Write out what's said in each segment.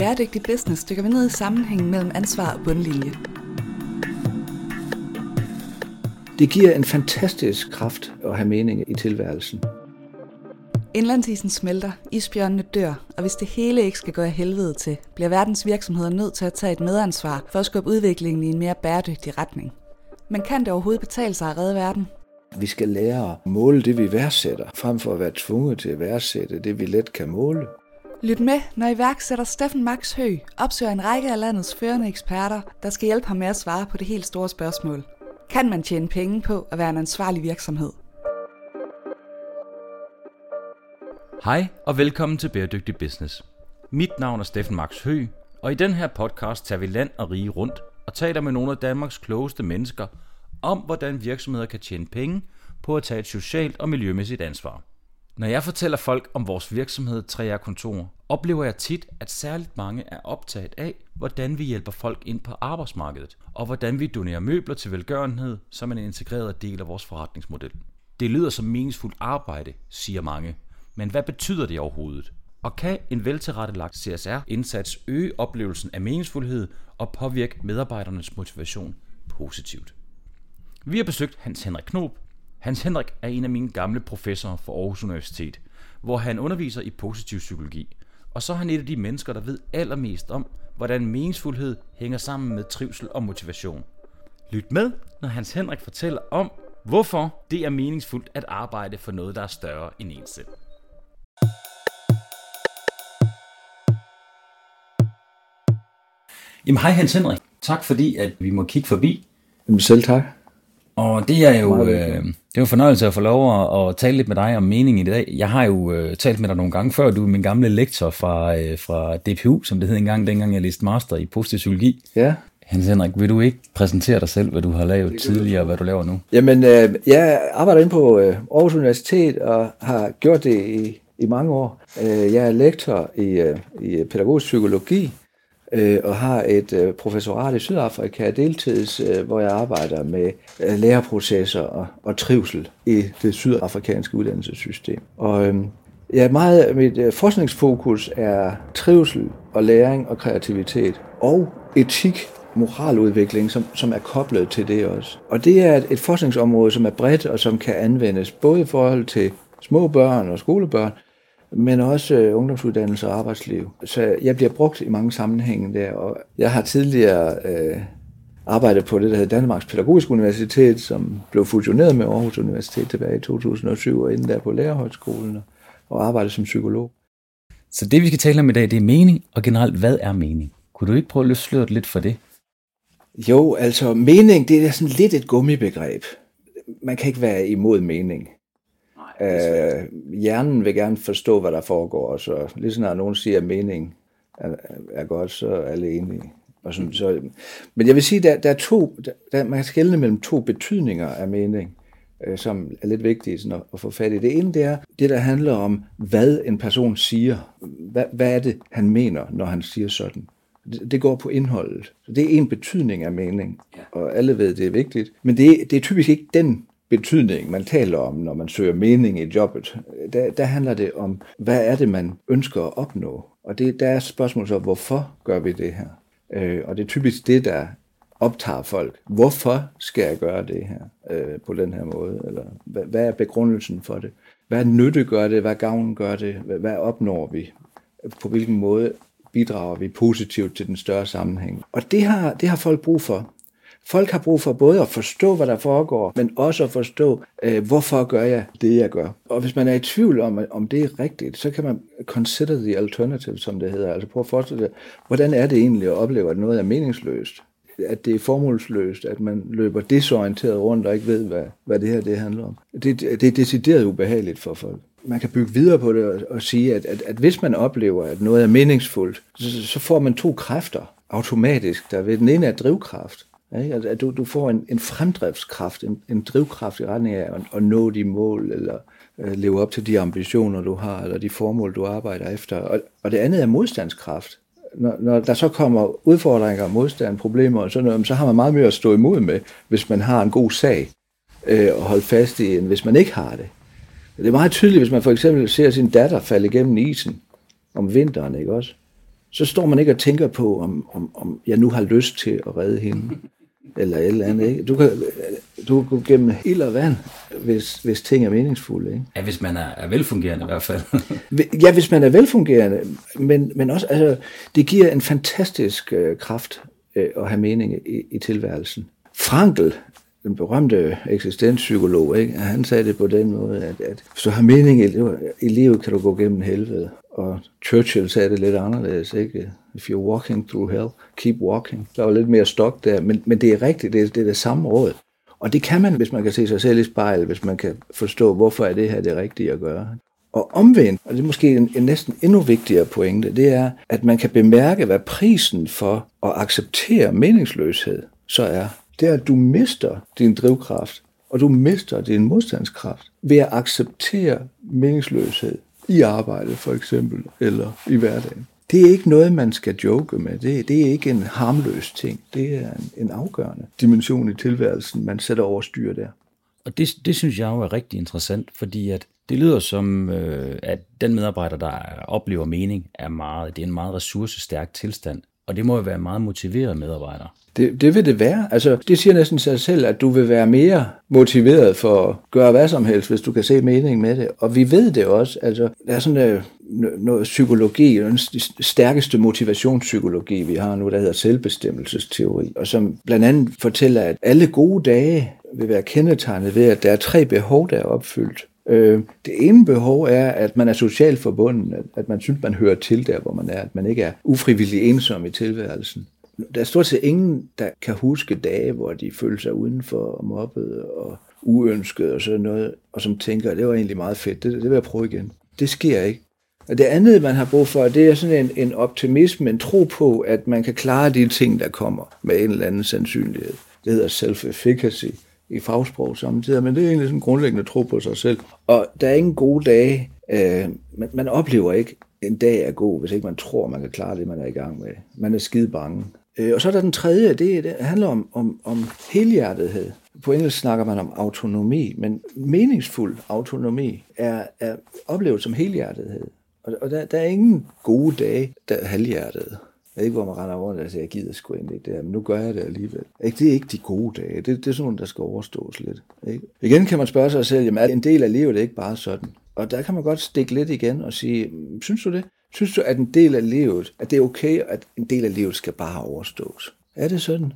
Bæredygtig Business dykker vi ned i sammenhængen mellem ansvar og bundlinje. Det giver en fantastisk kraft at have mening i tilværelsen. Indlandsisen smelter, isbjørnene dør, og hvis det hele ikke skal gå af helvede til, bliver verdens virksomheder nødt til at tage et medansvar for at skubbe udviklingen i en mere bæredygtig retning. Men kan det overhovedet betale sig at redde verden? Vi skal lære at måle det, vi værdsætter, frem for at være tvunget til at værdsætte det, vi let kan måle. Lyt med, når iværksætter Steffen Max Hø opsøger en række af landets førende eksperter, der skal hjælpe ham med at svare på det helt store spørgsmål. Kan man tjene penge på at være en ansvarlig virksomhed? Hej og velkommen til Bæredygtig Business. Mit navn er Steffen Max Hø, og i den her podcast tager vi land og rige rundt og taler med nogle af Danmarks klogeste mennesker om, hvordan virksomheder kan tjene penge på at tage et socialt og miljømæssigt ansvar. Når jeg fortæller folk om vores virksomhed 3R Kontor, oplever jeg tit, at særligt mange er optaget af, hvordan vi hjælper folk ind på arbejdsmarkedet, og hvordan vi donerer møbler til velgørenhed som en integreret del af vores forretningsmodel. Det lyder som meningsfuldt arbejde, siger mange, men hvad betyder det overhovedet? Og kan en veltilrettelagt CSR-indsats øge oplevelsen af meningsfuldhed og påvirke medarbejdernes motivation positivt? Vi har besøgt Hans Henrik Knob. Hans Henrik er en af mine gamle professorer for Aarhus Universitet, hvor han underviser i positiv psykologi. Og så er han et af de mennesker, der ved allermest om, hvordan meningsfuldhed hænger sammen med trivsel og motivation. Lyt med, når Hans Henrik fortæller om, hvorfor det er meningsfuldt at arbejde for noget, der er større end en selv. Jamen hej Hans Henrik. Tak fordi, at vi må kigge forbi. Jamen selv tak. Og det er jo øh, det er en fornøjelse at få lov at, at tale lidt med dig om mening i dag. Jeg har jo øh, talt med dig nogle gange før. Du er min gamle lektor fra, øh, fra DPU, som det hed engang, dengang jeg læste master i positiv psykologi. Ja. Hans Henrik, vil du ikke præsentere dig selv, hvad du har lavet tidligere og hvad du laver nu? Jamen, øh, jeg arbejder inde på øh, Aarhus Universitet og har gjort det i, i mange år. Øh, jeg er lektor i, øh, i pædagogisk psykologi øh, og har et øh, professorat i Sydafrika deltids, øh, hvor jeg arbejder med øh, læreprocesser og, og trivsel i det sydafrikanske uddannelsessystem. Og øh, ja, meget af mit øh, forskningsfokus er trivsel og læring og kreativitet og etik moraludvikling, som, som er koblet til det også. Og det er et, et forskningsområde, som er bredt og som kan anvendes både i forhold til små børn og skolebørn, men også øh, ungdomsuddannelse og arbejdsliv. Så jeg bliver brugt i mange sammenhænge der, og jeg har tidligere øh, arbejdet på det, der hedder Danmarks Pædagogisk Universitet, som blev fusioneret med Aarhus Universitet tilbage i 2007, og inden der på Lærerhøjskolen, og arbejdet som psykolog. Så det vi skal tale om i dag, det er mening, og generelt, hvad er mening? Kunne du ikke prøve at løfte sløret lidt for det? Jo, altså mening, det er sådan lidt et gummibegreb. Man kan ikke være imod mening. Øh, hjernen vil gerne forstå, hvad der foregår, så lige snart nogen siger, at mening er, er godt, så er alle enige. Og sådan, så, men jeg vil sige, der, der er to, der, man kan skelne mellem to betydninger af mening, øh, som er lidt vigtige sådan at, at få fat i. Det ene, det er det, der handler om, hvad en person siger. Hvad, hvad er det, han mener, når han siger sådan? Det, går på indholdet. Så det er en betydning af mening, og alle ved, det er vigtigt. Men det, det er typisk ikke den betydning, man taler om, når man søger mening i jobbet, der, der handler det om, hvad er det, man ønsker at opnå? Og det, der er spørgsmålet så, hvorfor gør vi det her? Øh, og det er typisk det, der optager folk. Hvorfor skal jeg gøre det her øh, på den her måde? Eller hvad, hvad er begrundelsen for det? Hvad nytte gør det? Hvad gavn gør det? Hvad, hvad opnår vi? På hvilken måde bidrager vi positivt til den større sammenhæng? Og det har, det har folk brug for. Folk har brug for både at forstå, hvad der foregår, men også at forstå, øh, hvorfor gør jeg det, jeg gør. Og hvis man er i tvivl om, om det er rigtigt, så kan man consider the alternative, som det hedder. Altså prøve at forestille sig, hvordan er det egentlig at opleve, at noget er meningsløst? At det er formålsløst, at man løber desorienteret rundt og ikke ved, hvad, hvad det her det handler om. Det, det er decideret ubehageligt for folk man kan bygge videre på det og, og sige, at, at, at hvis man oplever, at noget er meningsfuldt, så, så får man to kræfter automatisk. Der ved den ene er drivkraft, ikke? At, at du, du får en, en fremdriftskraft, en, en drivkraft i retning af at, at nå de mål, eller uh, leve op til de ambitioner, du har, eller de formål, du arbejder efter. Og, og det andet er modstandskraft. Når, når der så kommer udfordringer, modstand, problemer og sådan noget, så har man meget mere at stå imod med, hvis man har en god sag øh, at holde fast i, end hvis man ikke har det. Det er meget tydeligt, hvis man for eksempel ser sin datter falde igennem isen om vinteren, ikke også? så står man ikke og tænker på, om, om, om jeg nu har lyst til at redde hende, eller et eller andet. Ikke? Du, kan, du kan gå gennem ild og vand, hvis, hvis ting er meningsfulde. Ikke? Ja, hvis man er, er velfungerende i hvert fald. ja, hvis man er velfungerende, men, men også, altså, det giver en fantastisk øh, kraft øh, at have mening i, i tilværelsen. Frankel, den berømte eksistenspsykolog, ikke? han sagde det på den måde, at, at hvis du har mening i, i livet, kan du gå gennem helvede. Og Churchill sagde det lidt anderledes, ikke? If you're walking through hell, keep walking. Der var lidt mere stok der, men, men det er rigtigt, det er, det er det samme råd. Og det kan man, hvis man kan se sig selv i spejlet, hvis man kan forstå, hvorfor er det her det rigtige at gøre. Og omvendt, og det er måske en, en næsten endnu vigtigere pointe, det er, at man kan bemærke, hvad prisen for at acceptere meningsløshed så er. Det er, at du mister din drivkraft, og du mister din modstandskraft ved at acceptere meningsløshed i arbejdet for eksempel, eller i hverdagen. Det er ikke noget, man skal joke med. Det, det er ikke en harmløs ting. Det er en, en afgørende dimension i tilværelsen, man sætter over styr der. Og det, det synes jeg jo er rigtig interessant, fordi at det lyder som, øh, at den medarbejder, der oplever mening, er meget, det er en meget ressourcestærk tilstand. Og det må jo være meget motiveret medarbejder. Det, det vil det være. Altså, det siger næsten sig selv, at du vil være mere motiveret for at gøre hvad som helst, hvis du kan se mening med det. Og vi ved det også. Altså, der er sådan øh, noget psykologi, den stærkeste motivationspsykologi, vi har nu, der hedder selvbestemmelsesteori, og som blandt andet fortæller, at alle gode dage vil være kendetegnet ved, at der er tre behov, der er opfyldt. Øh, det ene behov er, at man er socialt forbundet, at man synes, man hører til der, hvor man er, at man ikke er ufrivillig ensom i tilværelsen. Der er stort set ingen, der kan huske dage, hvor de føler sig udenfor og mobbet og uønsket og sådan noget, og som tænker, det var egentlig meget fedt, det, det vil jeg prøve igen. Det sker ikke. Og det andet, man har brug for, det er sådan en, en optimisme, en tro på, at man kan klare de ting, der kommer med en eller anden sandsynlighed. Det hedder self-efficacy i fagsprog samtidig, men det er egentlig sådan en grundlæggende tro på sig selv. Og der er ingen gode dage. Øh, man, man oplever ikke, en dag er god, hvis ikke man tror, man kan klare det, man er i gang med. Man er skide bange. Øh, og så er der den tredje, det, det handler om, om, om helhjertethed. På engelsk snakker man om autonomi, men meningsfuld autonomi er, er oplevet som helhjertethed. Og, og der, der er ingen gode dage, der er halvhjertet. Jeg ved ikke, hvor man render rundt og siger, jeg gider sgu egentlig ikke det her, men nu gør jeg det alligevel. Ikke? Det er ikke de gode dage. Det, det er sådan nogle, der skal overstås lidt. Ikke? Igen kan man spørge sig selv, jamen er en del af livet ikke bare sådan? Og der kan man godt stikke lidt igen og sige, mm, synes du det? Synes du, at en del af livet, at det er okay, at en del af livet skal bare overstås? Er det sådan?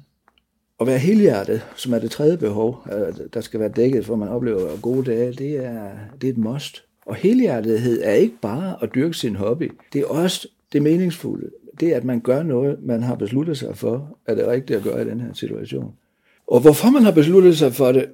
At være helhjertet, som er det tredje behov, øh, der skal være dækket, for man oplever gode dage, det er, det er et must. Og helhjertethed er ikke bare at dyrke sin hobby. Det er også det meningsfulde. Det at man gør noget, man har besluttet sig for, er det rigtige rigtigt at gøre i den her situation. Og hvorfor man har besluttet sig for det,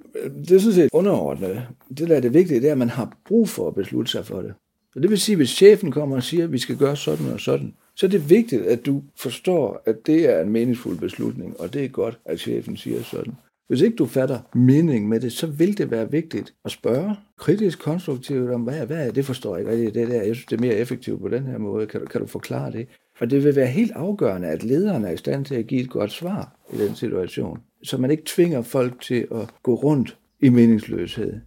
det er sådan set underordnet. Det, der er det vigtige, det er, at man har brug for at beslutte sig for det. Og det vil sige, hvis chefen kommer og siger, at vi skal gøre sådan og sådan, så er det vigtigt, at du forstår, at det er en meningsfuld beslutning, og det er godt, at chefen siger sådan. Hvis ikke du fatter mening med det, så vil det være vigtigt at spørge kritisk, konstruktivt om, hvad, hvad er det, forstår jeg ikke rigtigt, det der. Jeg synes, det er mere effektivt på den her måde. Kan du, kan du forklare det? For det vil være helt afgørende, at lederen er i stand til at give et godt svar i den situation. Så man ikke tvinger folk til at gå rundt i meningsløshed.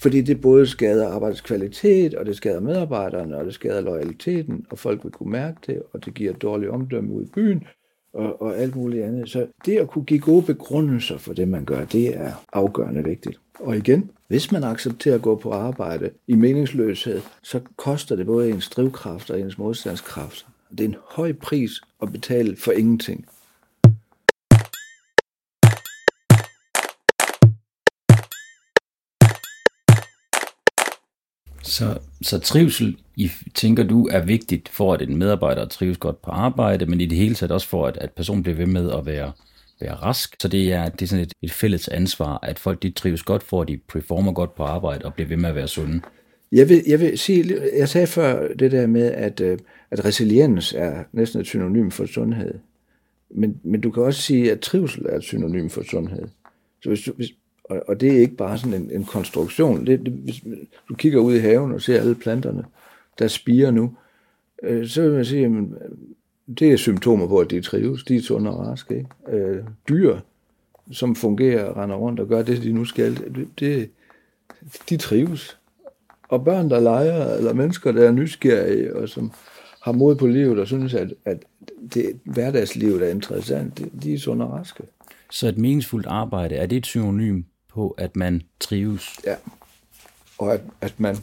Fordi det både skader arbejdets kvalitet, og det skader medarbejderne, og det skader loyaliteten, og folk vil kunne mærke det, og det giver dårlig omdømme ud i byen, og, og alt muligt andet. Så det at kunne give gode begrundelser for det, man gør, det er afgørende vigtigt. Og igen, hvis man accepterer at gå på arbejde i meningsløshed, så koster det både ens drivkraft og ens modstandskraft. Det er en høj pris at betale for ingenting. Så, så trivsel, I, tænker du, er vigtigt for, at en medarbejder trives godt på arbejde, men i det hele taget også for, at, at personen bliver ved med at være, være rask. Så det er, det er sådan et, et fælles ansvar, at folk de trives godt for, at de performer godt på arbejde og bliver ved med at være sunde. Jeg vil, jeg vil sige, jeg sagde før det der med, at, øh, at resiliens er næsten et synonym for sundhed. Men, men du kan også sige, at trivsel er et synonym for sundhed. Så hvis du, hvis, og, og det er ikke bare sådan en, en konstruktion. Det, det, hvis du kigger ud i haven og ser alle planterne, der spiger nu, øh, så vil man sige, at det er symptomer på, at de trives. De er sunde og raske. Ikke? Øh, dyr, som fungerer, render rundt og gør det, de nu skal, det, det, de trives. Og børn, der leger, eller mennesker, der er nysgerrige, og som har mod på livet og synes, at, at det hverdagslivet er interessant, de, de er sunde og raske. Så et meningsfuldt arbejde, er det et synonym på, at man trives? Ja, og at, at, man,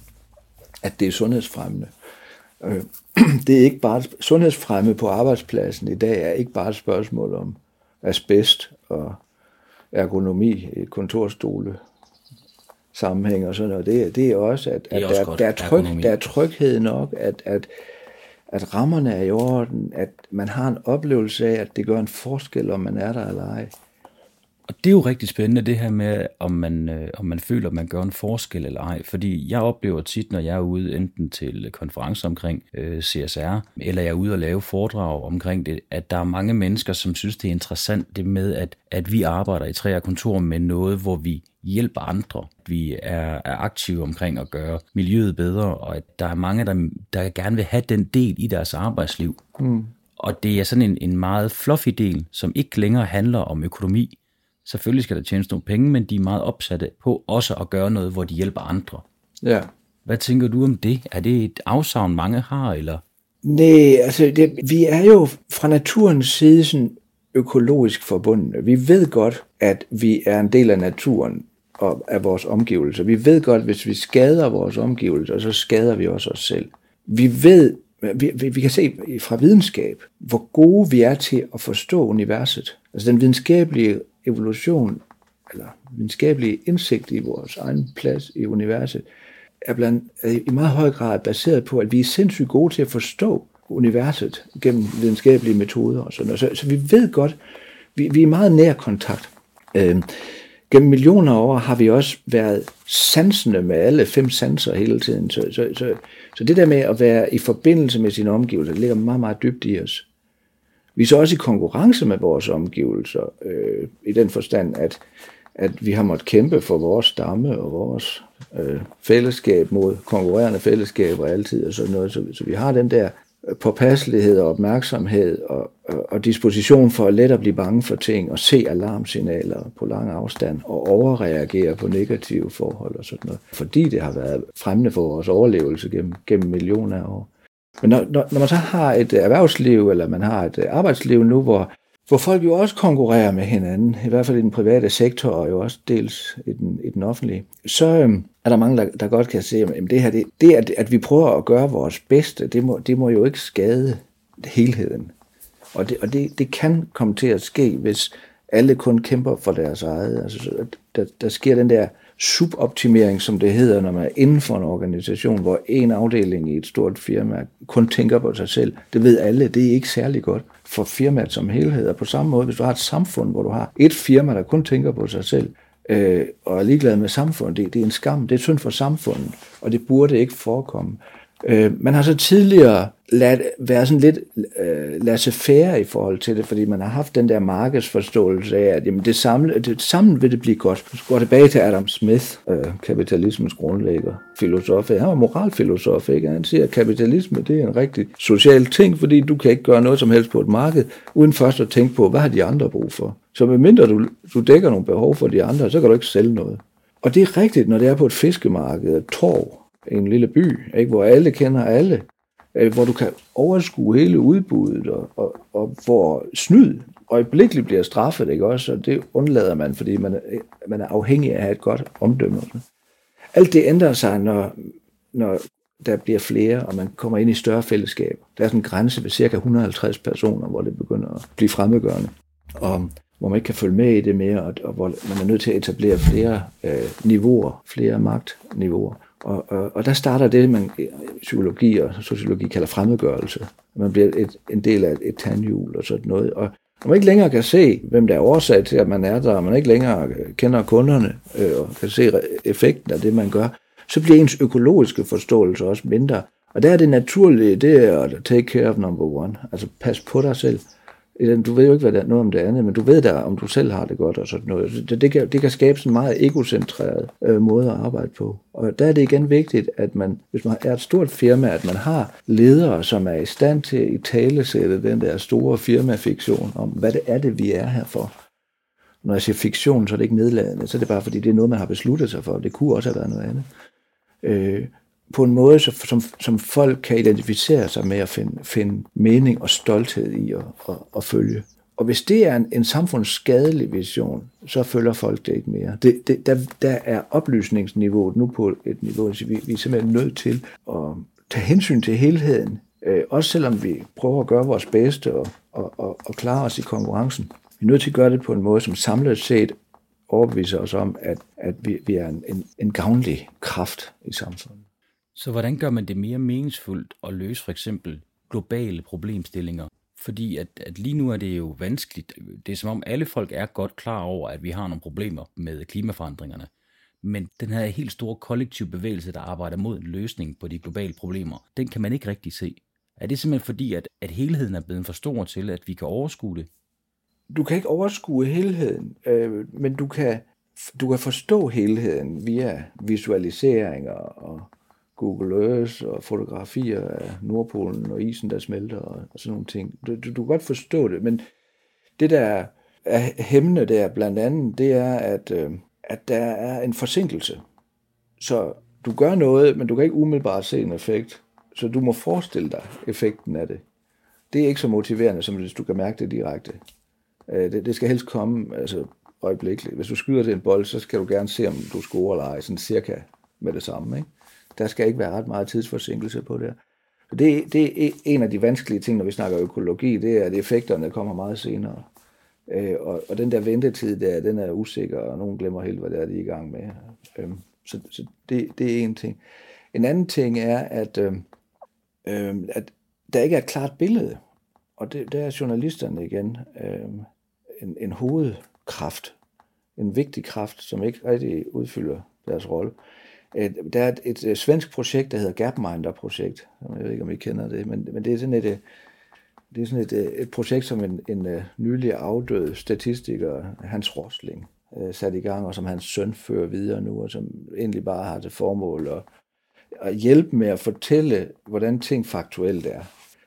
at det er sundhedsfremmende. Øh, det er ikke bare sundhedsfremme på arbejdspladsen i dag er ikke bare et spørgsmål om asbest og ergonomi i kontorstole sammenhæng og sådan noget. Det, det er også, at, at også der, der, er tryg, der er tryghed nok, at, at, at rammerne er i orden, at man har en oplevelse af, at det gør en forskel, om man er der eller ej. Og det er jo rigtig spændende, det her med, om man, øh, om man føler, at man gør en forskel eller ej. Fordi jeg oplever tit, når jeg er ude enten til konferencer omkring øh, CSR, eller jeg er ude og lave foredrag omkring det, at der er mange mennesker, som synes, det er interessant det med, at, at vi arbejder i tre kontor med noget, hvor vi hjælper andre. Vi er, er aktive omkring at gøre miljøet bedre, og at der er mange, der, der gerne vil have den del i deres arbejdsliv. Mm. Og det er sådan en, en meget fluffy del, som ikke længere handler om økonomi, Selvfølgelig skal der tjenes nogle penge, men de er meget opsatte på også at gøre noget, hvor de hjælper andre. Ja. Hvad tænker du om det? Er det et afsavn, mange har, eller? Nej, altså det, vi er jo fra naturens side sådan økologisk forbundne. Vi ved godt, at vi er en del af naturen og af vores omgivelser. Vi ved godt, hvis vi skader vores omgivelser, så skader vi også os selv. Vi ved, vi, vi, vi kan se fra videnskab, hvor gode vi er til at forstå universet. Altså den videnskabelige evolution, eller videnskabelige indsigt i vores egen plads i universet, er, blandt, er i meget høj grad baseret på, at vi er sindssygt gode til at forstå universet gennem videnskabelige metoder og sådan noget. Så, så vi ved godt, vi, vi er meget nær kontakt. Øh, gennem millioner af år har vi også været sansende med alle fem sanser hele tiden. Så, så, så, så det der med at være i forbindelse med sine omgivelser, det ligger meget, meget dybt i os. Vi er så også i konkurrence med vores omgivelser, øh, i den forstand, at, at vi har måttet kæmpe for vores stamme og vores øh, fællesskab mod konkurrerende fællesskaber altid og sådan noget. Så, så vi har den der påpasselighed og opmærksomhed og, og, og disposition for at let at blive bange for ting og se alarmsignaler på lang afstand og overreagere på negative forhold og sådan noget. Fordi det har været fremmende for vores overlevelse gennem, gennem millioner af år. Men når, når, når man så har et erhvervsliv, eller man har et arbejdsliv nu, hvor, hvor folk jo også konkurrerer med hinanden, i hvert fald i den private sektor, og jo også dels i den, i den offentlige, så øhm, er der mange, der, der godt kan se, at det her, det, det at, at vi prøver at gøre vores bedste, det må, det må jo ikke skade helheden. Og, det, og det, det kan komme til at ske, hvis alle kun kæmper for deres eget. Altså, der, der sker den der suboptimering, som det hedder, når man er inden for en organisation, hvor en afdeling i et stort firma kun tænker på sig selv. Det ved alle, det er ikke særlig godt for firmaet som helhed. Og på samme måde, hvis du har et samfund, hvor du har et firma, der kun tænker på sig selv, øh, og er ligeglad med samfundet, det, det er en skam, det er synd for samfundet, og det burde ikke forekomme. Øh, man har så tidligere ladt, være sådan lidt øh, laissez-faire i forhold til det, fordi man har haft den der markedsforståelse af, at jamen, det, samle, det sammen vil det blive godt. Så går tilbage til Adam Smith, øh, kapitalismens grundlægger, filosof. Han var moralfilosof, ikke? Han siger, at kapitalisme det er en rigtig social ting, fordi du kan ikke gøre noget som helst på et marked, uden først at tænke på, hvad har de andre brug for. Så medmindre du, du dækker nogle behov for de andre, så kan du ikke sælge noget. Og det er rigtigt, når det er på et fiskemarked, et torv, en lille by, ikke, hvor alle kender alle, øh, hvor du kan overskue hele udbuddet, og, og, og hvor snyd øjeblikkeligt bliver straffet, ikke også? Og det undlader man, fordi man er, man er afhængig af at have et godt omdømme. Alt det ændrer sig, når, når der bliver flere, og man kommer ind i større fællesskaber. Der er sådan en grænse ved cirka 150 personer, hvor det begynder at blive fremmedgørende. Og hvor man ikke kan følge med i det mere, og, og hvor man er nødt til at etablere flere øh, niveauer, flere magtniveauer. Og, og, og der starter det, man psykologi og sociologi kalder fremmedgørelse. Man bliver et, en del af et, tandhjul og sådan noget. Og når man ikke længere kan se, hvem der er årsag til, at man er der, og man ikke længere kender kunderne øh, og kan se effekten af det, man gør, så bliver ens økologiske forståelse også mindre. Og der er det naturlige, det er at take care of number one. Altså pas på dig selv du ved jo ikke hvad der er, noget om det andet, men du ved da, om du selv har det godt og sådan noget. Det, det, kan, det kan skabe sådan en meget egocentreret øh, måde at arbejde på. Og der er det igen vigtigt, at man, hvis man er et stort firma, at man har ledere, som er i stand til at i tale sætte den der store firmafiktion om, hvad det er det, vi er her for. Når jeg siger fiktion, så er det ikke nedladende, så er det bare fordi, det er noget, man har besluttet sig for. Det kunne også have været noget andet. Øh, på en måde, som, som folk kan identificere sig med at finde, finde mening og stolthed i at, at, at følge. Og hvis det er en, en samfundsskadelig vision, så følger folk det ikke mere. Det, det, der, der er oplysningsniveauet nu på et niveau, så vi, vi er simpelthen nødt til at tage hensyn til helheden, øh, også selvom vi prøver at gøre vores bedste og, og, og, og klare os i konkurrencen. Vi er nødt til at gøre det på en måde, som samlet set overbeviser os om, at, at vi, vi er en, en, en gavnlig kraft i samfundet. Så hvordan gør man det mere meningsfuldt at løse for eksempel globale problemstillinger? Fordi at, at lige nu er det jo vanskeligt. Det er som om alle folk er godt klar over, at vi har nogle problemer med klimaforandringerne. Men den her helt store kollektiv bevægelse, der arbejder mod en løsning på de globale problemer, den kan man ikke rigtig se. Er det simpelthen fordi, at, at helheden er blevet for stor til, at vi kan overskue det? Du kan ikke overskue helheden, øh, men du kan, du kan forstå helheden via visualiseringer og Google Earth og fotografier af Nordpolen og isen, der smelter og, og sådan nogle ting. Du, du, du kan godt forstå det, men det der er hæmmende der blandt andet, det er, at, øh, at der er en forsinkelse. Så du gør noget, men du kan ikke umiddelbart se en effekt. Så du må forestille dig effekten af det. Det er ikke så motiverende, som hvis du kan mærke det direkte. Øh, det, det skal helst komme altså, øjeblikkeligt. Hvis du skyder til en bold, så skal du gerne se, om du scorer eller ej, sådan cirka med det samme. Ikke? Der skal ikke være ret meget tidsforsinkelse på det. Så det, det er en af de vanskelige ting, når vi snakker økologi, det er, at effekterne kommer meget senere. Øh, og, og den der ventetid der, den er usikker, og nogen glemmer helt, hvad det er, de er i gang med. Øh, så så det, det er en ting. En anden ting er, at, øh, øh, at der ikke er et klart billede. Og det, der er journalisterne igen øh, en, en hovedkraft, en vigtig kraft, som ikke rigtig udfylder deres rolle. Øh, der er et, et, øh, svensk projekt, der hedder Gapminder-projekt. Jeg ved ikke, om I kender det, men, men det er sådan et, øh, det er sådan et, et projekt, som en, en nylig afdød statistiker, Hans Rosling, sat i gang, og som hans søn fører videre nu, og som egentlig bare har til formål at, at hjælpe med at fortælle, hvordan ting faktuelt er.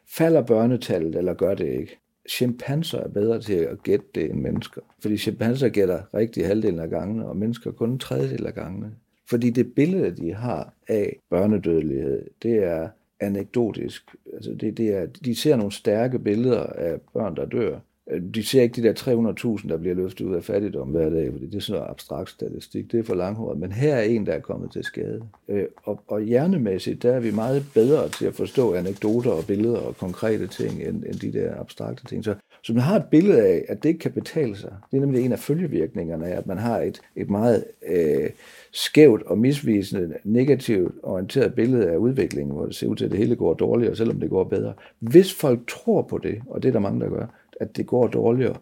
Falder børnetallet, eller gør det ikke? Chimpanser er bedre til at gætte det end mennesker. Fordi chimpanser gætter rigtig halvdelen af gangene, og mennesker kun en tredjedel af gangene. Fordi det billede, de har af børnedødelighed, det er anekdotisk. Altså det, det er, de ser nogle stærke billeder af børn, der dør. Øh, de ser ikke de der 300.000, der bliver løftet ud af fattigdom hver dag, fordi det er sådan noget abstrakt statistik. Det er for langhåret. Men her er en, der er kommet til skade. Øh, og, og hjernemæssigt, der er vi meget bedre til at forstå anekdoter og billeder og konkrete ting, end, end de der abstrakte ting. Så, så man har et billede af, at det ikke kan betale sig. Det er nemlig en af følgevirkningerne af, at man har et, et meget... Øh, skævt og misvisende, negativt orienteret billede af udviklingen, hvor det ser ud til, at det hele går dårligere, selvom det går bedre. Hvis folk tror på det, og det er der mange, der gør, at det går dårligere,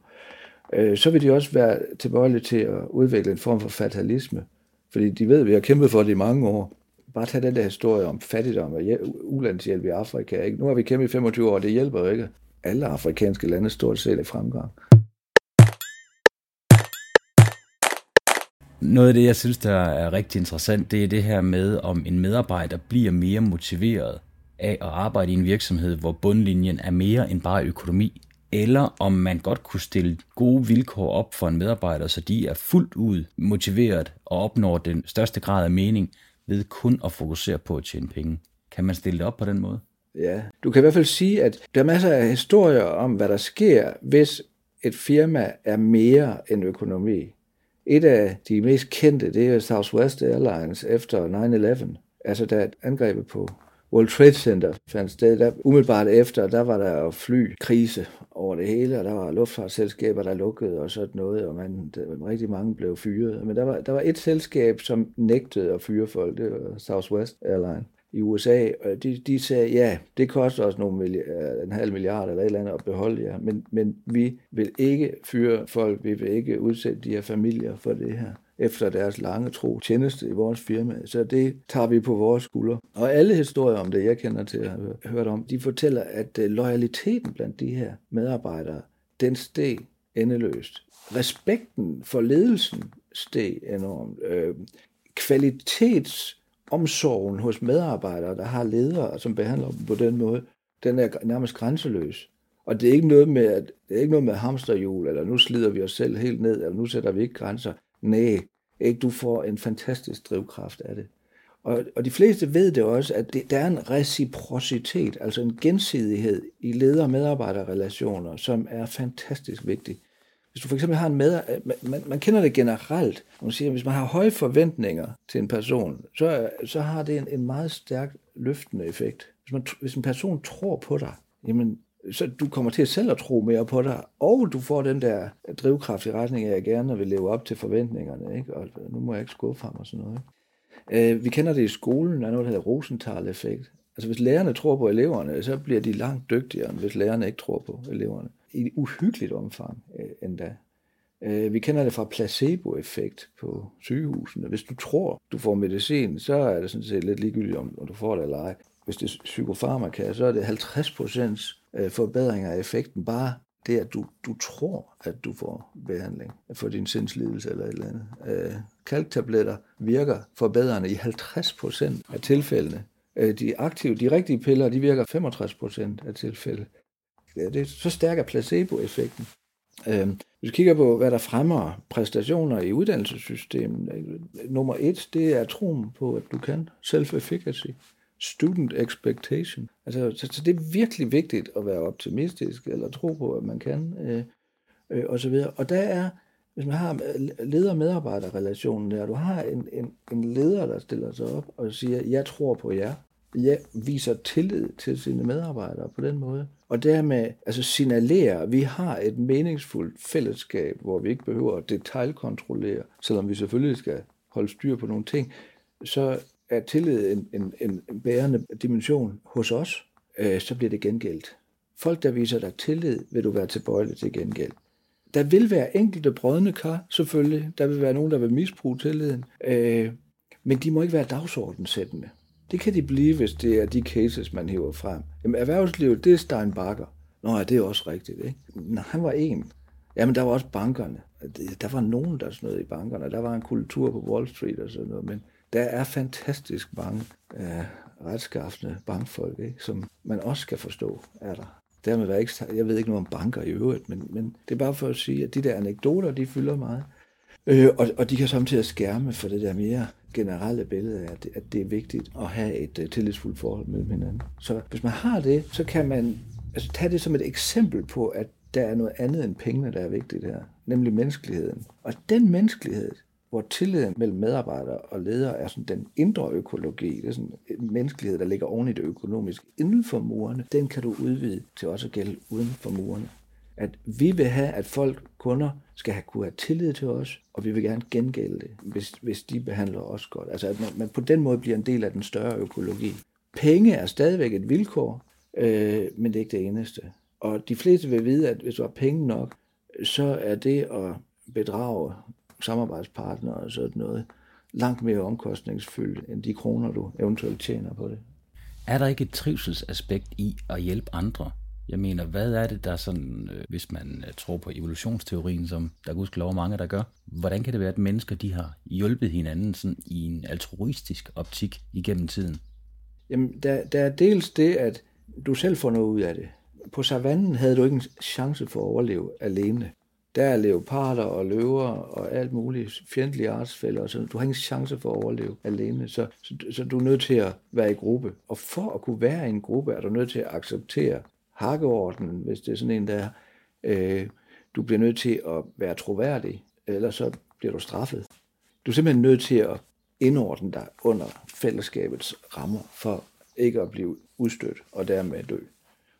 øh, så vil de også være tilbøjelige til at udvikle en form for fatalisme. Fordi de ved, at vi har kæmpet for det i mange år. Bare tag den der historie om fattigdom og ulandshjælp i Afrika. Ikke? Nu har vi kæmpet i 25 år, og det hjælper jo ikke. Alle afrikanske lande stort set i fremgang. Noget af det, jeg synes, der er rigtig interessant, det er det her med, om en medarbejder bliver mere motiveret af at arbejde i en virksomhed, hvor bundlinjen er mere end bare økonomi, eller om man godt kunne stille gode vilkår op for en medarbejder, så de er fuldt ud motiveret og opnår den største grad af mening ved kun at fokusere på at tjene penge. Kan man stille det op på den måde? Ja, du kan i hvert fald sige, at der er masser af historier om, hvad der sker, hvis et firma er mere end økonomi. Et af de mest kendte, det er Southwest Airlines efter 9-11. Altså da angrebet på World Trade Center fandt sted, der umiddelbart efter, der var der jo flykrise over det hele, og der var luftfartsselskaber, der lukkede og sådan noget, og man, der, rigtig mange blev fyret. Men der var, der var et selskab, som nægtede at fyre folk, det var Southwest Airlines i USA, og de, de sagde, ja, det koster os nogle milliard, øh, en halv milliard eller et eller andet at beholde jer, men, men vi vil ikke fyre folk, vi vil ikke udsætte de her familier for det her efter deres lange tro tjeneste i vores firma. Så det tager vi på vores skuldre. Og alle historier om det, jeg kender til at have hørt om, de fortæller, at øh, loyaliteten blandt de her medarbejdere, den steg endeløst. Respekten for ledelsen steg enormt. Øh, kvalitets omsorgen hos medarbejdere, der har ledere, som behandler dem på den måde, den er nærmest grænseløs. Og det er ikke noget med, at, det er ikke noget med hamsterhjul, eller nu slider vi os selv helt ned, eller nu sætter vi ikke grænser. Nej, ikke du får en fantastisk drivkraft af det. Og, og de fleste ved det også, at det, der er en reciprocitet, altså en gensidighed i leder-medarbejderrelationer, som er fantastisk vigtig. Hvis du for eksempel har en med, øh, man, man kender det generelt, man siger, hvis man har høje forventninger til en person, så, så har det en, en meget stærk løftende effekt. Hvis, man, hvis en person tror på dig, jamen, så du kommer til selv at tro mere på dig, og du får den der drivkraft i retning af, at jeg gerne vil leve op til forventningerne, ikke? og nu må jeg ikke skuffe ham og sådan noget. Ikke? Øh, vi kender det i skolen, der er noget, der hedder Rosenthal-effekt. Altså hvis lærerne tror på eleverne, så bliver de langt dygtigere, end hvis lærerne ikke tror på eleverne. I et uhyggeligt omfang øh, endda. Øh, vi kender det fra placeboeffekt på sygehusene. Hvis du tror, du får medicin, så er det sådan set lidt ligegyldigt, om du får det eller ej. Hvis det er psykofarmaka, så er det 50 procents øh, forbedring af effekten bare det, at du, du tror, at du får behandling for din sindslidelse eller et eller andet. Øh, kalktabletter virker forbedrende i 50 procent af tilfældene. Øh, de aktive, de rigtige piller, de virker 65 procent af tilfælde. Det er så stærk er placeboeffekten. Øh, hvis vi kigger på, hvad der fremmer præstationer i uddannelsessystemet, øh, nummer et, det er troen på, at du kan. Self-efficacy. Student expectation. Altså, så, så det er virkelig vigtigt at være optimistisk, eller tro på, at man kan, øh, øh, og så videre. Og der er, hvis man har øh, leder-medarbejder-relationen der, du har en, en, en leder, der stiller sig op og siger, jeg tror på jer, jeg viser tillid til sine medarbejdere på den måde. Og dermed altså signalerer, at vi har et meningsfuldt fællesskab, hvor vi ikke behøver at detaljkontrollere, selvom vi selvfølgelig skal holde styr på nogle ting, så er tillid en, en, en bærende dimension hos os, øh, så bliver det gengældt. Folk, der viser dig tillid, vil du være tilbøjelig til gengæld. Der vil være enkelte brødne kar, selvfølgelig. Der vil være nogen, der vil misbruge tilliden. Øh, men de må ikke være dagsordenssættende. Det kan de blive, hvis det er de cases, man hiver frem. Jamen, erhvervslivet, det er Stein Bakker. Nå ja, det er også rigtigt, ikke? Nå, han var en. Jamen, der var også bankerne. Der var nogen, der snød i bankerne. Der var en kultur på Wall Street og sådan noget. Men der er fantastisk mange øh, retskaffende bankfolk, ikke? som man også skal forstå, er der. Dermed var ikke, jeg ved ikke noget om banker i øvrigt, men, men det er bare for at sige, at de der anekdoter, de fylder meget. Øh, og, og de kan samtidig skærme for det der mere generelle billede af, at det, at det er vigtigt at have et uh, tillidsfuldt forhold mellem hinanden. Så hvis man har det, så kan man altså, tage det som et eksempel på, at der er noget andet end pengene, der er vigtigt her, nemlig menneskeligheden. Og den menneskelighed, hvor tilliden mellem medarbejdere og ledere er sådan den indre økologi, det er sådan en menneskelighed, der ligger oven i det økonomiske inden for murene, den kan du udvide til også at gælde uden for murene. At vi vil have, at folk, kunder, skal have, kunne have tillid til os, og vi vil gerne gengælde det, hvis, hvis de behandler os godt. Altså at man, man på den måde bliver en del af den større økologi. Penge er stadigvæk et vilkår, øh, men det er ikke det eneste. Og de fleste vil vide, at hvis du har penge nok, så er det at bedrage samarbejdspartnere og sådan noget, langt mere omkostningsfyldt end de kroner, du eventuelt tjener på det. Er der ikke et trivselsaspekt i at hjælpe andre? Jeg mener, hvad er det, der sådan, øh, hvis man øh, tror på evolutionsteorien, som der gudskelov mange, der gør, hvordan kan det være, at mennesker de har hjulpet hinanden sådan i en altruistisk optik igennem tiden? Jamen, der, der er dels det, at du selv får noget ud af det. På savannen havde du ikke en chance for at overleve alene. Der er leoparder og løver og alt muligt fjendtlige artsfælder, så du har ingen chance for at overleve alene. Så, så, så du er nødt til at være i gruppe. Og for at kunne være i en gruppe, er du nødt til at acceptere hakkeordenen, hvis det er sådan en, der øh, du bliver nødt til at være troværdig, ellers så bliver du straffet. Du er simpelthen nødt til at indordne dig under fællesskabets rammer, for ikke at blive udstødt og dermed dø.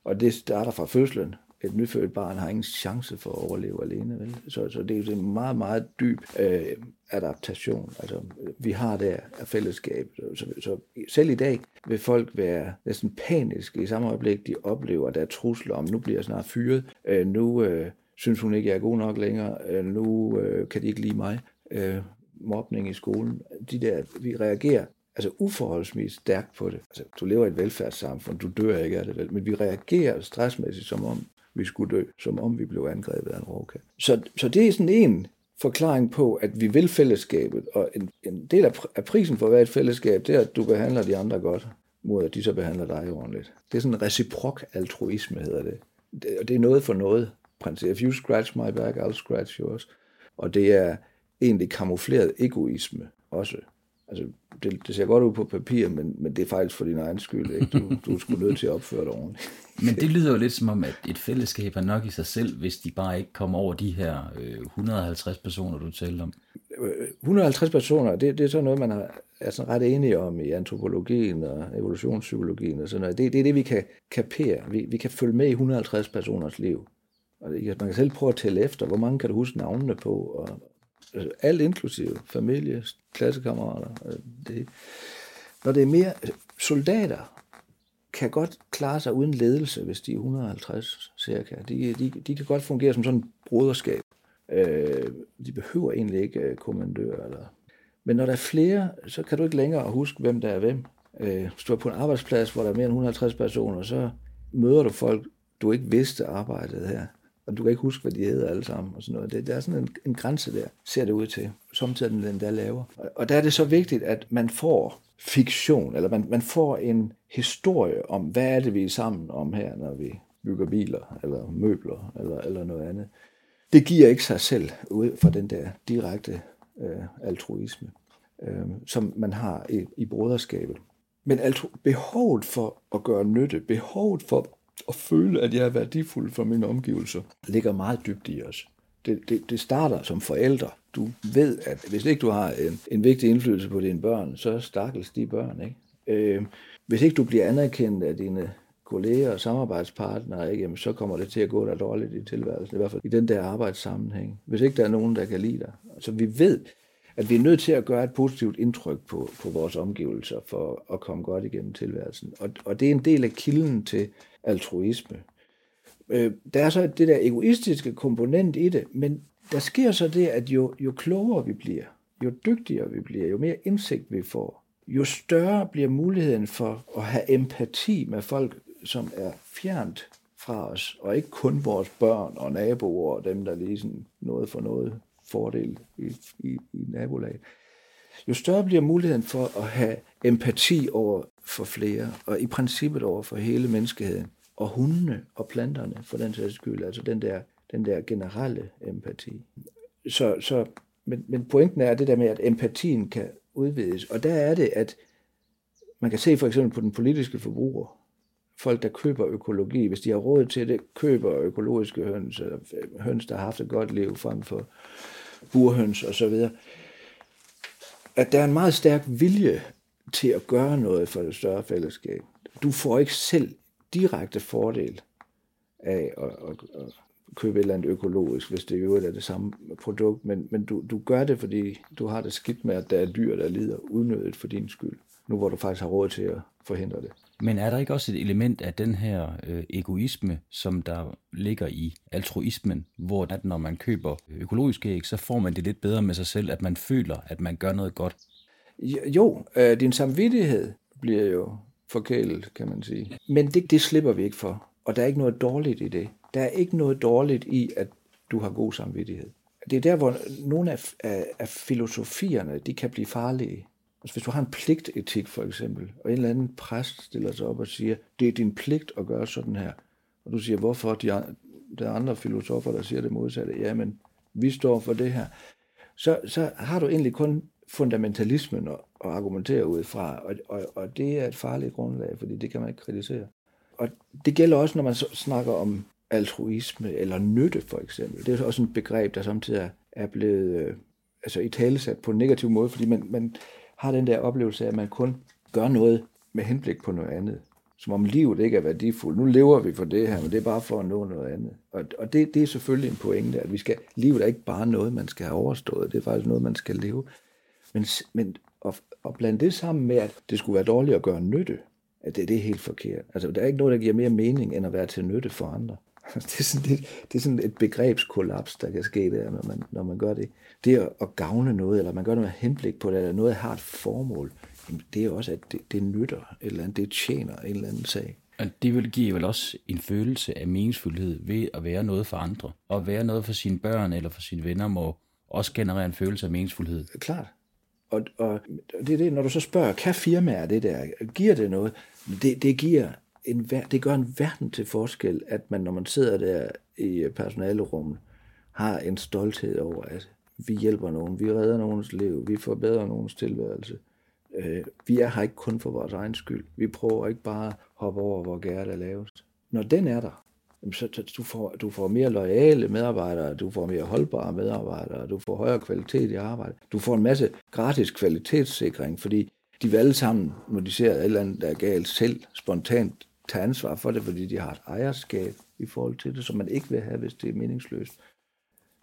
Og det starter fra fødslen, et nyfødt barn har ingen chance for at overleve alene. Vel? Så, så det er en meget, meget dyb øh, adaptation. Altså, vi har der af fællesskab. Så, så selv i dag vil folk være næsten paniske i samme øjeblik, de oplever, at der er trusler om, nu bliver jeg snart fyret, øh, nu øh, synes hun ikke, jeg er god nok længere, øh, nu øh, kan de ikke lide mig. Øh, mobning i skolen. De der, vi reagerer altså uforholdsvis stærkt på det. Altså, du lever i et velfærdssamfund, du dør ikke af det vel, men vi reagerer stressmæssigt, som om vi skulle dø, som om vi blev angrebet af en rovkat. Så, så det er sådan en forklaring på, at vi vil fællesskabet, og en, en del af, af prisen for at være et fællesskab, det er, at du behandler de andre godt, mod at de så behandler dig ordentligt. Det er sådan en reciprok altruisme, hedder det. det. Og det er noget for noget. If you scratch my back, I'll scratch yours. Og det er egentlig kamufleret egoisme også. Altså, det, det ser godt ud på papir, men, men det er faktisk for din egen skyld. Ikke? Du, du er sgu nødt til at opføre dig ordentligt. Men det lyder jo lidt som om, at et fællesskab er nok i sig selv, hvis de bare ikke kommer over de her øh, 150 personer, du talte om. 150 personer, det, det er sådan noget, man er, er sådan ret enige om i antropologien og evolutionspsykologien og sådan noget. Det, det er det, vi kan kapere. Vi, vi kan følge med i 150 personers liv. Og man kan selv prøve at tælle efter, hvor mange kan du huske navnene på, og, Øh, alt inklusive familie, klassekammerater. Øh, det. Når det er mere øh, soldater, kan godt klare sig uden ledelse, hvis de er 150 cirka. De, de, de kan godt fungere som sådan et broderskab. Øh, de behøver egentlig ikke øh, kommandør. Eller... Men når der er flere, så kan du ikke længere huske, hvem der er hvem. Øh, hvis du er på en arbejdsplads, hvor der er mere end 150 personer, så møder du folk, du ikke vidste arbejdede her. Og du kan ikke huske, hvad de hedder alle sammen. Og sådan noget. Det, der er sådan en, en grænse der, ser det ud til. Samtidig den der laver. Og, og der er det så vigtigt, at man får fiktion, eller man, man får en historie om, hvad er det, vi er sammen om her, når vi bygger biler, eller møbler, eller, eller noget andet. Det giver ikke sig selv ud fra den der direkte øh, altruisme, øh, som man har i, i broderskabet. Men altru, behovet for at gøre nytte, behovet for at føle, at jeg er værdifuld for mine omgivelser, ligger meget dybt i os. Det, det, det starter som forældre. Du ved, at hvis ikke du har en, en vigtig indflydelse på dine børn, så stakkels de børn. Ikke? Øh, hvis ikke du bliver anerkendt af dine kolleger og samarbejdspartnere, ikke, jamen, så kommer det til at gå dig dårligt i tilværelsen, i hvert fald i den der arbejdssammenhæng. Hvis ikke der er nogen, der kan lide dig. Så vi ved, at vi er nødt til at gøre et positivt indtryk på, på vores omgivelser for at komme godt igennem tilværelsen. Og, og det er en del af kilden til altruisme. Øh, der er så det der egoistiske komponent i det, men der sker så det, at jo, jo klogere vi bliver, jo dygtigere vi bliver, jo mere indsigt vi får, jo større bliver muligheden for at have empati med folk, som er fjernt fra os, og ikke kun vores børn og naboer og dem, der lige sådan noget for noget fordel i, i, i nabolaget. Jo større bliver muligheden for at have empati over for flere, og i princippet over for hele menneskeheden, og hundene og planterne for den sags skyld, altså den der, den der generelle empati. Så, så, men, men pointen er det der med, at empatien kan udvides, og der er det, at man kan se for eksempel på den politiske forbruger, folk, der køber økologi, hvis de har råd til det, køber økologiske høns, eller høns, der har haft et godt liv frem for burhøns og så videre, at der er en meget stærk vilje til at gøre noget for det større fællesskab. Du får ikke selv direkte fordel af at, at, at købe et eller andet økologisk, hvis det i øvrigt er det samme produkt, men, men du, du gør det, fordi du har det skidt med, at der er dyr, der lider unødigt for din skyld, nu hvor du faktisk har råd til at forhindre det. Men er der ikke også et element af den her øh, egoisme, som der ligger i altruismen, hvor at når man køber økologiske æg, så får man det lidt bedre med sig selv, at man føler, at man gør noget godt? Jo, øh, din samvittighed bliver jo forkælet, kan man sige. Men det, det slipper vi ikke for, og der er ikke noget dårligt i det. Der er ikke noget dårligt i, at du har god samvittighed. Det er der, hvor nogle af, af, af filosofierne, de kan blive farlige. Altså hvis du har en pligtetik for eksempel, og en eller anden præst stiller sig op og siger, det er din pligt at gøre sådan her, og du siger, hvorfor de, der er andre filosofer, der siger det modsatte, ja, men vi står for det her, så, så har du egentlig kun fundamentalismen at, at argumentere ud fra, og, og, og det er et farligt grundlag, fordi det kan man ikke kritisere. Og det gælder også, når man snakker om altruisme eller nytte for eksempel. Det er også et begreb, der samtidig er blevet øh, altså i talesat på en negativ måde, fordi man, man har den der oplevelse af, at man kun gør noget med henblik på noget andet. Som om livet ikke er værdifuldt. Nu lever vi for det her, men det er bare for at nå noget andet. Og, og det, det er selvfølgelig en pointe, at vi skal, livet er ikke bare noget, man skal have overstået. Det er faktisk noget, man skal leve. Men, men at, at blande det sammen med, at det skulle være dårligt at gøre nytte, at det, det er helt forkert. Altså, der er ikke noget, der giver mere mening, end at være til nytte for andre. Det er sådan, det, det er sådan et begrebskollaps, der kan ske der, når man, når man gør det. Det at, at gavne noget, eller man gør noget henblik på det, eller noget har et formål, det er også, at det, det nytter et eller andet, det tjener en eller anden sag. Og det vil give vel også en følelse af meningsfuldhed ved at være noget for andre. Og at være noget for sine børn eller for sine venner må også generere en følelse af meningsfuldhed. Klart. Og, og det er det, når du så spørger, kan firmaer det der, giver det noget? Det, det giver en, det gør en verden til forskel, at man, når man sidder der i personalerummet, har en stolthed over, at vi hjælper nogen, vi redder nogens liv, vi forbedrer nogens tilværelse. Øh, vi er her ikke kun for vores egen skyld. Vi prøver ikke bare at hoppe over, hvor gær er lavest. Når den er der, så du får, du får mere loyale medarbejdere, du får mere holdbare medarbejdere, du får højere kvalitet i arbejdet. Du får en masse gratis kvalitetssikring, fordi de vil alle sammen, når de ser et eller andet, der er galt, selv spontant tage ansvar for det, fordi de har et ejerskab i forhold til det, som man ikke vil have, hvis det er meningsløst.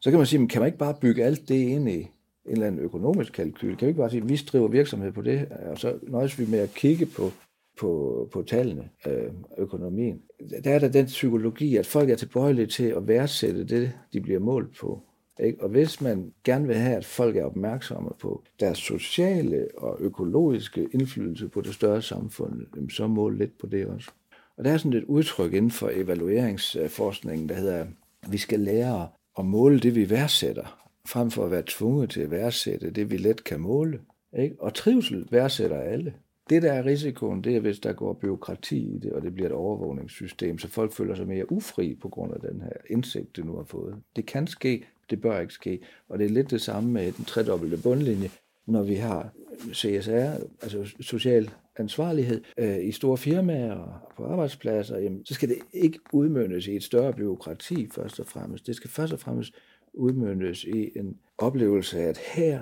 Så kan man sige, men kan man ikke bare bygge alt det ind i en eller anden økonomisk kalkyl? Kan vi ikke bare sige, at vi driver virksomhed på det, og så nøjes vi med at kigge på, på, på tallene, øh, økonomien. Der er der den psykologi, at folk er tilbøjelige til at værdsætte det, de bliver målt på. Ikke? Og hvis man gerne vil have, at folk er opmærksomme på deres sociale og økologiske indflydelse på det større samfund, så mål lidt på det også. Og der er sådan et udtryk inden for evalueringsforskningen, der hedder, at vi skal lære at måle det, vi værdsætter, frem for at være tvunget til at værdsætte det, vi let kan måle. Ikke? Og trivsel værdsætter alle. Det, der er risikoen, det er, hvis der går byråkrati i det, og det bliver et overvågningssystem, så folk føler sig mere ufri på grund af den her indsigt, det nu har fået. Det kan ske, det bør ikke ske. Og det er lidt det samme med den tredobbelte bundlinje, når vi har CSR, altså social ansvarlighed øh, i store firmaer og på arbejdspladser, jamen, så skal det ikke udmyndes i et større byråkrati først og fremmest. Det skal først og fremmest udmyndes i en oplevelse af, at her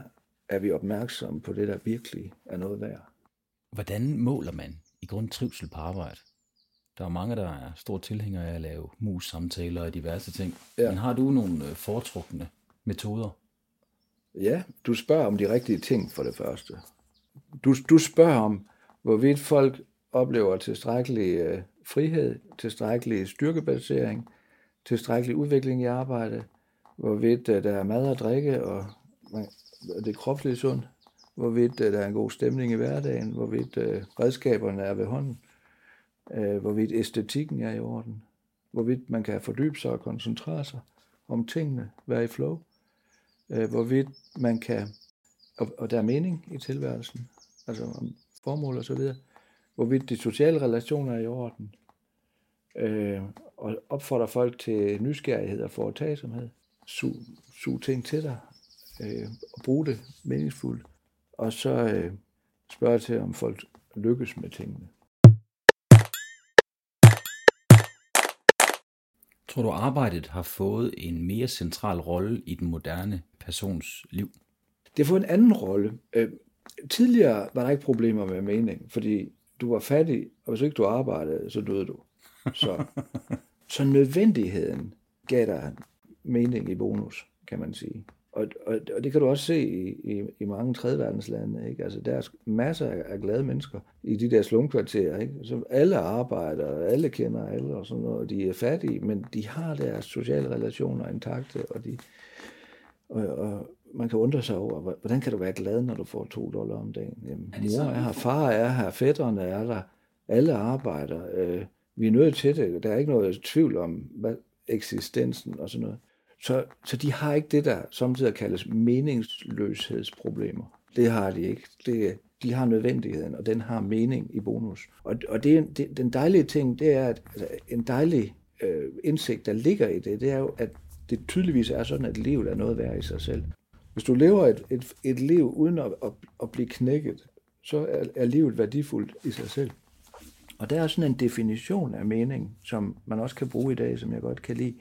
er vi opmærksomme på det, der virkelig er noget værd. Hvordan måler man i grund trivsel på arbejde? Der er mange, der er store tilhængere af at lave mus-samtaler og diverse ting. Ja. Men har du nogle øh, foretrukne metoder? Ja, du spørger om de rigtige ting for det første. Du, du spørger om, hvorvidt folk oplever tilstrækkelig øh, frihed, tilstrækkelig styrkebasering, tilstrækkelig udvikling i arbejdet, hvorvidt øh, der er mad og drikke, og, og det er kropsligt sundt, hvorvidt øh, der er en god stemning i hverdagen, hvorvidt øh, redskaberne er ved hånden, øh, hvorvidt æstetikken er i orden, hvorvidt man kan fordybe sig og koncentrere sig om tingene, være i flow, øh, hvorvidt man kan, og, og der er mening i tilværelsen, altså om formål og så videre, hvorvidt de sociale relationer er i orden, øh, og opfordrer folk til nysgerrighed og foretagsomhed, su, su ting til dig, øh, og bruge det meningsfuldt, og så øh, spørge til, om folk lykkes med tingene. Tror du, arbejdet har fået en mere central rolle i den moderne persons liv? Det har fået en anden rolle. Øh, tidligere var der ikke problemer med mening, fordi du var fattig, og hvis ikke du arbejdede, så døde du. Så, så nødvendigheden gav dig mening i bonus, kan man sige. Og, og, og det kan du også se i, i, i mange tredjeverdenslande. Ikke? Altså, der er masser af, af glade mennesker i de der slumkvarterer, ikke? som alle arbejder, alle kender alle og sådan noget. De er fattige, men de har deres sociale relationer intakte, og, de, og, og man kan undre sig over, hvordan kan du være glad, når du får to dollar om dagen? Jamen, er mor er her, far er her, fætterne er der, alle arbejder. Øh, vi er nødt til det. Der er ikke noget tvivl om hvad, eksistensen og sådan noget. Så, så de har ikke det, der samtidig kaldes meningsløshedsproblemer. Det har de ikke. Det, de har nødvendigheden, og den har mening i bonus. Og, og det, det, den dejlige ting, det er, at altså, en dejlig øh, indsigt, der ligger i det, det er jo, at det tydeligvis er sådan, at livet er noget værd i sig selv. Hvis du lever et, et, et liv uden at, at, at blive knækket, så er, er livet værdifuldt i sig selv. Og der er sådan en definition af mening, som man også kan bruge i dag, som jeg godt kan lide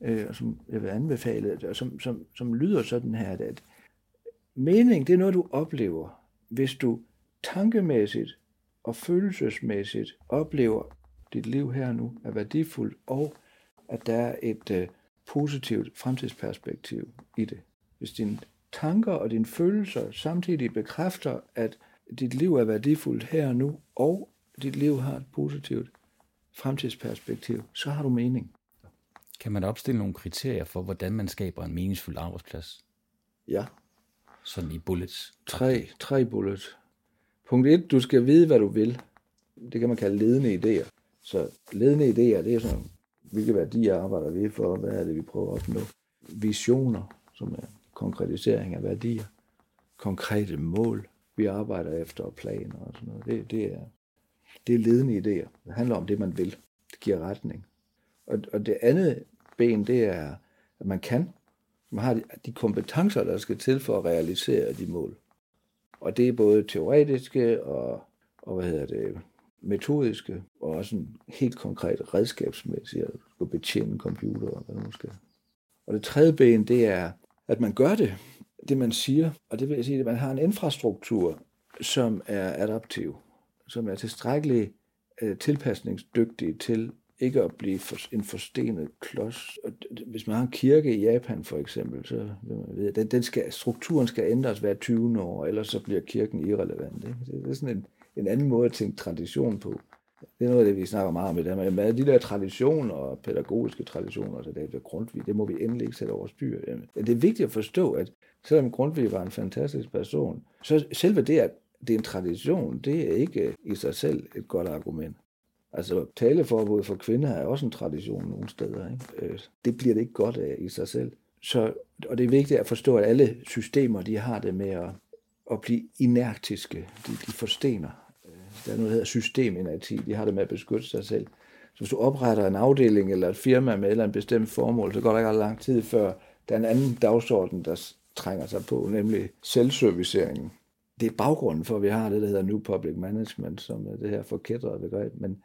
øh, som jeg vil anbefale, og som, som, som lyder sådan her, at mening, det er noget, du oplever, hvis du tankemæssigt og følelsesmæssigt oplever, dit liv her nu er værdifuldt, og at der er et øh, positivt fremtidsperspektiv i det. Hvis dine tanker og dine følelser samtidig bekræfter, at dit liv er værdifuldt her og nu, og dit liv har et positivt fremtidsperspektiv, så har du mening. Kan man opstille nogle kriterier for, hvordan man skaber en meningsfuld arbejdsplads? Ja. Sådan i bullets? Tre, tre bullets. Punkt 1. Du skal vide, hvad du vil. Det kan man kalde ledende idéer. Så ledende idéer, det er sådan, hvilke værdier arbejder vi for, hvad er det, vi prøver at opnå. Visioner, som er konkretisering af værdier. Konkrete mål, vi arbejder efter, og planer og sådan noget. Det, det, er, det er ledende idéer. Det handler om det, man vil. Det giver retning. Og, og det andet ben, det er, at man kan. Man har de, de kompetencer, der skal til for at realisere de mål. Og det er både teoretiske og, og hvad hedder det, metodiske, og også en helt konkret redskabsmæssigt, at skulle betjene computer, og hvad nu skal. Og det tredje ben, det er, at man gør det, det man siger, og det vil sige, at man har en infrastruktur, som er adaptiv, som er tilstrækkeligt øh, tilpasningsdygtig til ikke at blive for, en forstenet klods. Og hvis man har en kirke i Japan for eksempel, så ved den, den skal, strukturen skal ændres hver 20 år, ellers så bliver kirken irrelevant. Ikke? Det er sådan en, en anden måde at tænke tradition på. Det er noget af det, vi snakker meget om i dag. Men de der traditioner og pædagogiske traditioner, så det er Grundtvig, det må vi endelig ikke sætte over styr. Det er vigtigt at forstå, at selvom Grundtvig var en fantastisk person, så selve det, at det er en tradition, det er ikke i sig selv et godt argument. Altså taleforbud for kvinder er også en tradition nogle steder. Ikke? Øh, det bliver det ikke godt af i sig selv. Så, og det er vigtigt at forstå, at alle systemer de har det med at, at blive inertiske. De, de forstener. Øh, der er noget, der hedder systeminerti. De har det med at beskytte sig selv. Så hvis du opretter en afdeling eller et firma med et eller andet bestemt formål, så går der ikke lang tid før der er en anden dagsorden, der trænger sig på, nemlig selvserviceringen. Det er baggrunden for, at vi har det, der hedder New Public Management, som er det her forkædrede begreb. Men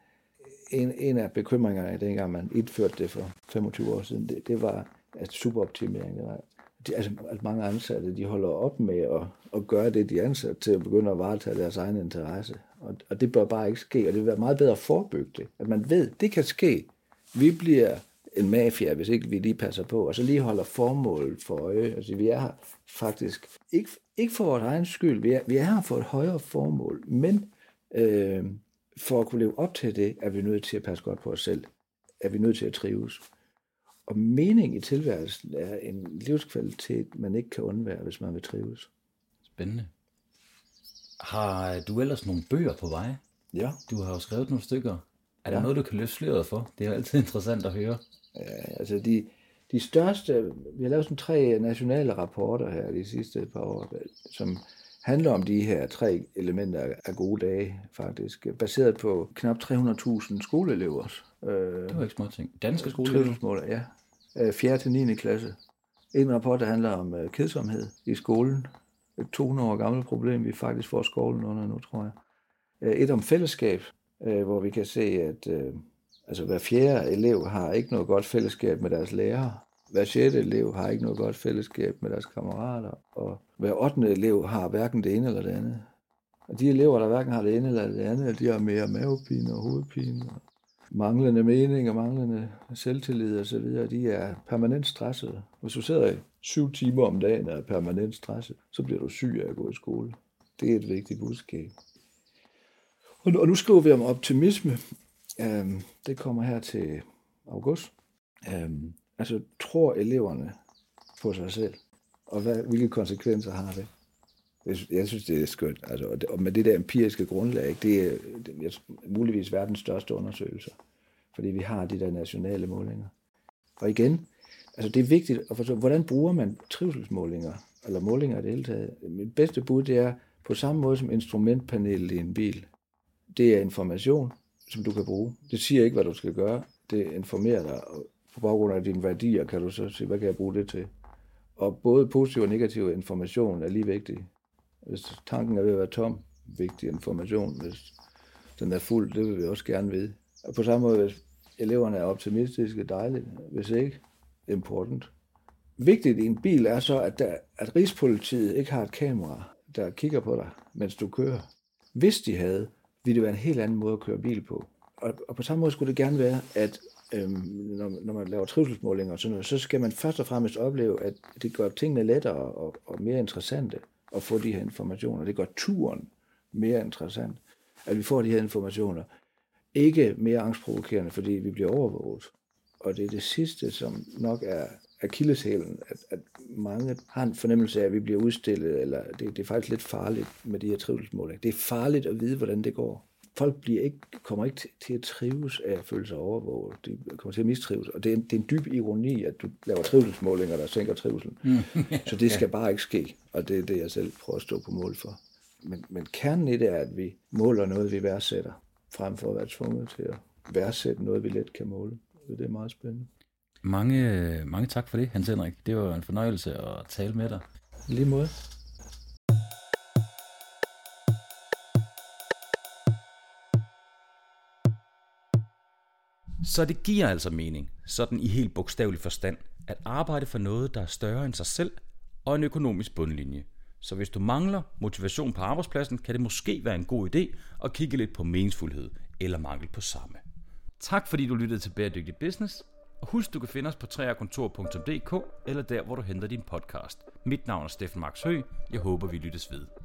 en, en af bekymringerne, dengang man indførte det for 25 år siden, det, det var at superoptimering. Det var, de, altså, at mange ansatte de holder op med at, at gøre det, de er ansat til at begynde at varetage deres egen interesse. Og, og det bør bare ikke ske, og det vil være meget bedre at forebygge det. At man ved, det kan ske. Vi bliver en mafia, hvis ikke vi lige passer på, og så lige holder formålet for øje. Altså, vi er her faktisk ikke, ikke for vores egen skyld, vi er, vi er her for et højere formål, men øh, for at kunne leve op til det, er vi nødt til at passe godt på os selv. Er vi nødt til at trives. Og mening i tilværelsen er en livskvalitet, man ikke kan undvære, hvis man vil trives. Spændende. Har du ellers nogle bøger på vej? Ja. Du har jo skrevet nogle stykker. Er der ja. noget, du kan løfte sløret for? Det er jo altid interessant at høre. Ja, altså de, de største, vi har lavet sådan tre nationale rapporter her de sidste par år, som handler om de her tre elementer af gode dage, faktisk. Baseret på knap 300.000 skoleelever. Øh, det var ikke små ting. Danske skoleelever? ja. 4. Øh, til 9. klasse. En rapport, der handler om øh, kedsomhed i skolen. Et 200 år gammelt problem, vi faktisk får skolen under nu, tror jeg. Et om fællesskab, hvor vi kan se, at altså hver fjerde elev har ikke noget godt fællesskab med deres lærere hver sjette elev har ikke noget godt fællesskab med deres kammerater, og hver ottende elev har hverken det ene eller det andet. Og de elever, der hverken har det ene eller det andet, de har mere mavepine og hovedpine, og manglende mening og manglende selvtillid og så videre, de er permanent stressede. Hvis du sidder i syv timer om dagen og er permanent stresset, så bliver du syg af at gå i skole. Det er et vigtigt budskab. Og nu, skriver vi om optimisme. Øhm, det kommer her til august. Øhm, Altså, tror eleverne på sig selv? Og hvad, hvilke konsekvenser har det? Jeg synes, det er skønt. Altså, og med det der empiriske grundlag, det er, det er muligvis verdens største undersøgelser. Fordi vi har de der nationale målinger. Og igen, altså det er vigtigt at forstå, hvordan bruger man trivselsmålinger, eller målinger i det hele taget. Mit bedste bud, det er på samme måde som instrumentpanelet i en bil. Det er information, som du kan bruge. Det siger ikke, hvad du skal gøre. Det informerer dig på baggrund af dine værdier, kan du så sige, hvad kan jeg bruge det til? Og både positiv og negativ information er lige vigtig. Hvis tanken er ved at være tom, vigtig information. Hvis den er fuld, det vil vi også gerne vide. Og på samme måde, hvis eleverne er optimistiske, dejligt. Hvis ikke, important. Vigtigt i en bil er så, at, der, at Rigspolitiet ikke har et kamera, der kigger på dig, mens du kører. Hvis de havde, ville det være en helt anden måde at køre bil på. Og, og på samme måde skulle det gerne være, at øhm, når, når man laver trivselsmålinger og sådan noget, så skal man først og fremmest opleve, at det gør tingene lettere og, og mere interessante at få de her informationer. Det gør turen mere interessant, at vi får de her informationer. Ikke mere angstprovokerende, fordi vi bliver overvåget. Og det er det sidste, som nok er akilleshælen, at, at mange har en fornemmelse af, at vi bliver udstillet, eller det, det er faktisk lidt farligt med de her trivselsmålinger. Det er farligt at vide, hvordan det går folk bliver ikke, kommer ikke til at trives af at føle sig overvåget. De kommer til at mistrives. Og det er, en, det er en dyb ironi, at du laver trivselsmålinger, der sænker trivselen. Mm. Så det skal bare ikke ske. Og det er det, jeg selv prøver at stå på mål for. Men, men kernen i det er, at vi måler noget, vi værdsætter, frem for at være tvunget til at værdsætte noget, vi let kan måle. Så det er meget spændende. Mange, mange tak for det, Hans Henrik. Det var en fornøjelse at tale med dig. Lige måde. Så det giver altså mening, sådan i helt bogstavelig forstand, at arbejde for noget, der er større end sig selv og en økonomisk bundlinje. Så hvis du mangler motivation på arbejdspladsen, kan det måske være en god idé at kigge lidt på meningsfuldhed eller mangel på samme. Tak fordi du lyttede til Bæredygtig Business, og husk du kan finde os på træerkontor.dk eller der hvor du henter din podcast. Mit navn er Steffen Max Hø. Jeg håber vi lyttes ved.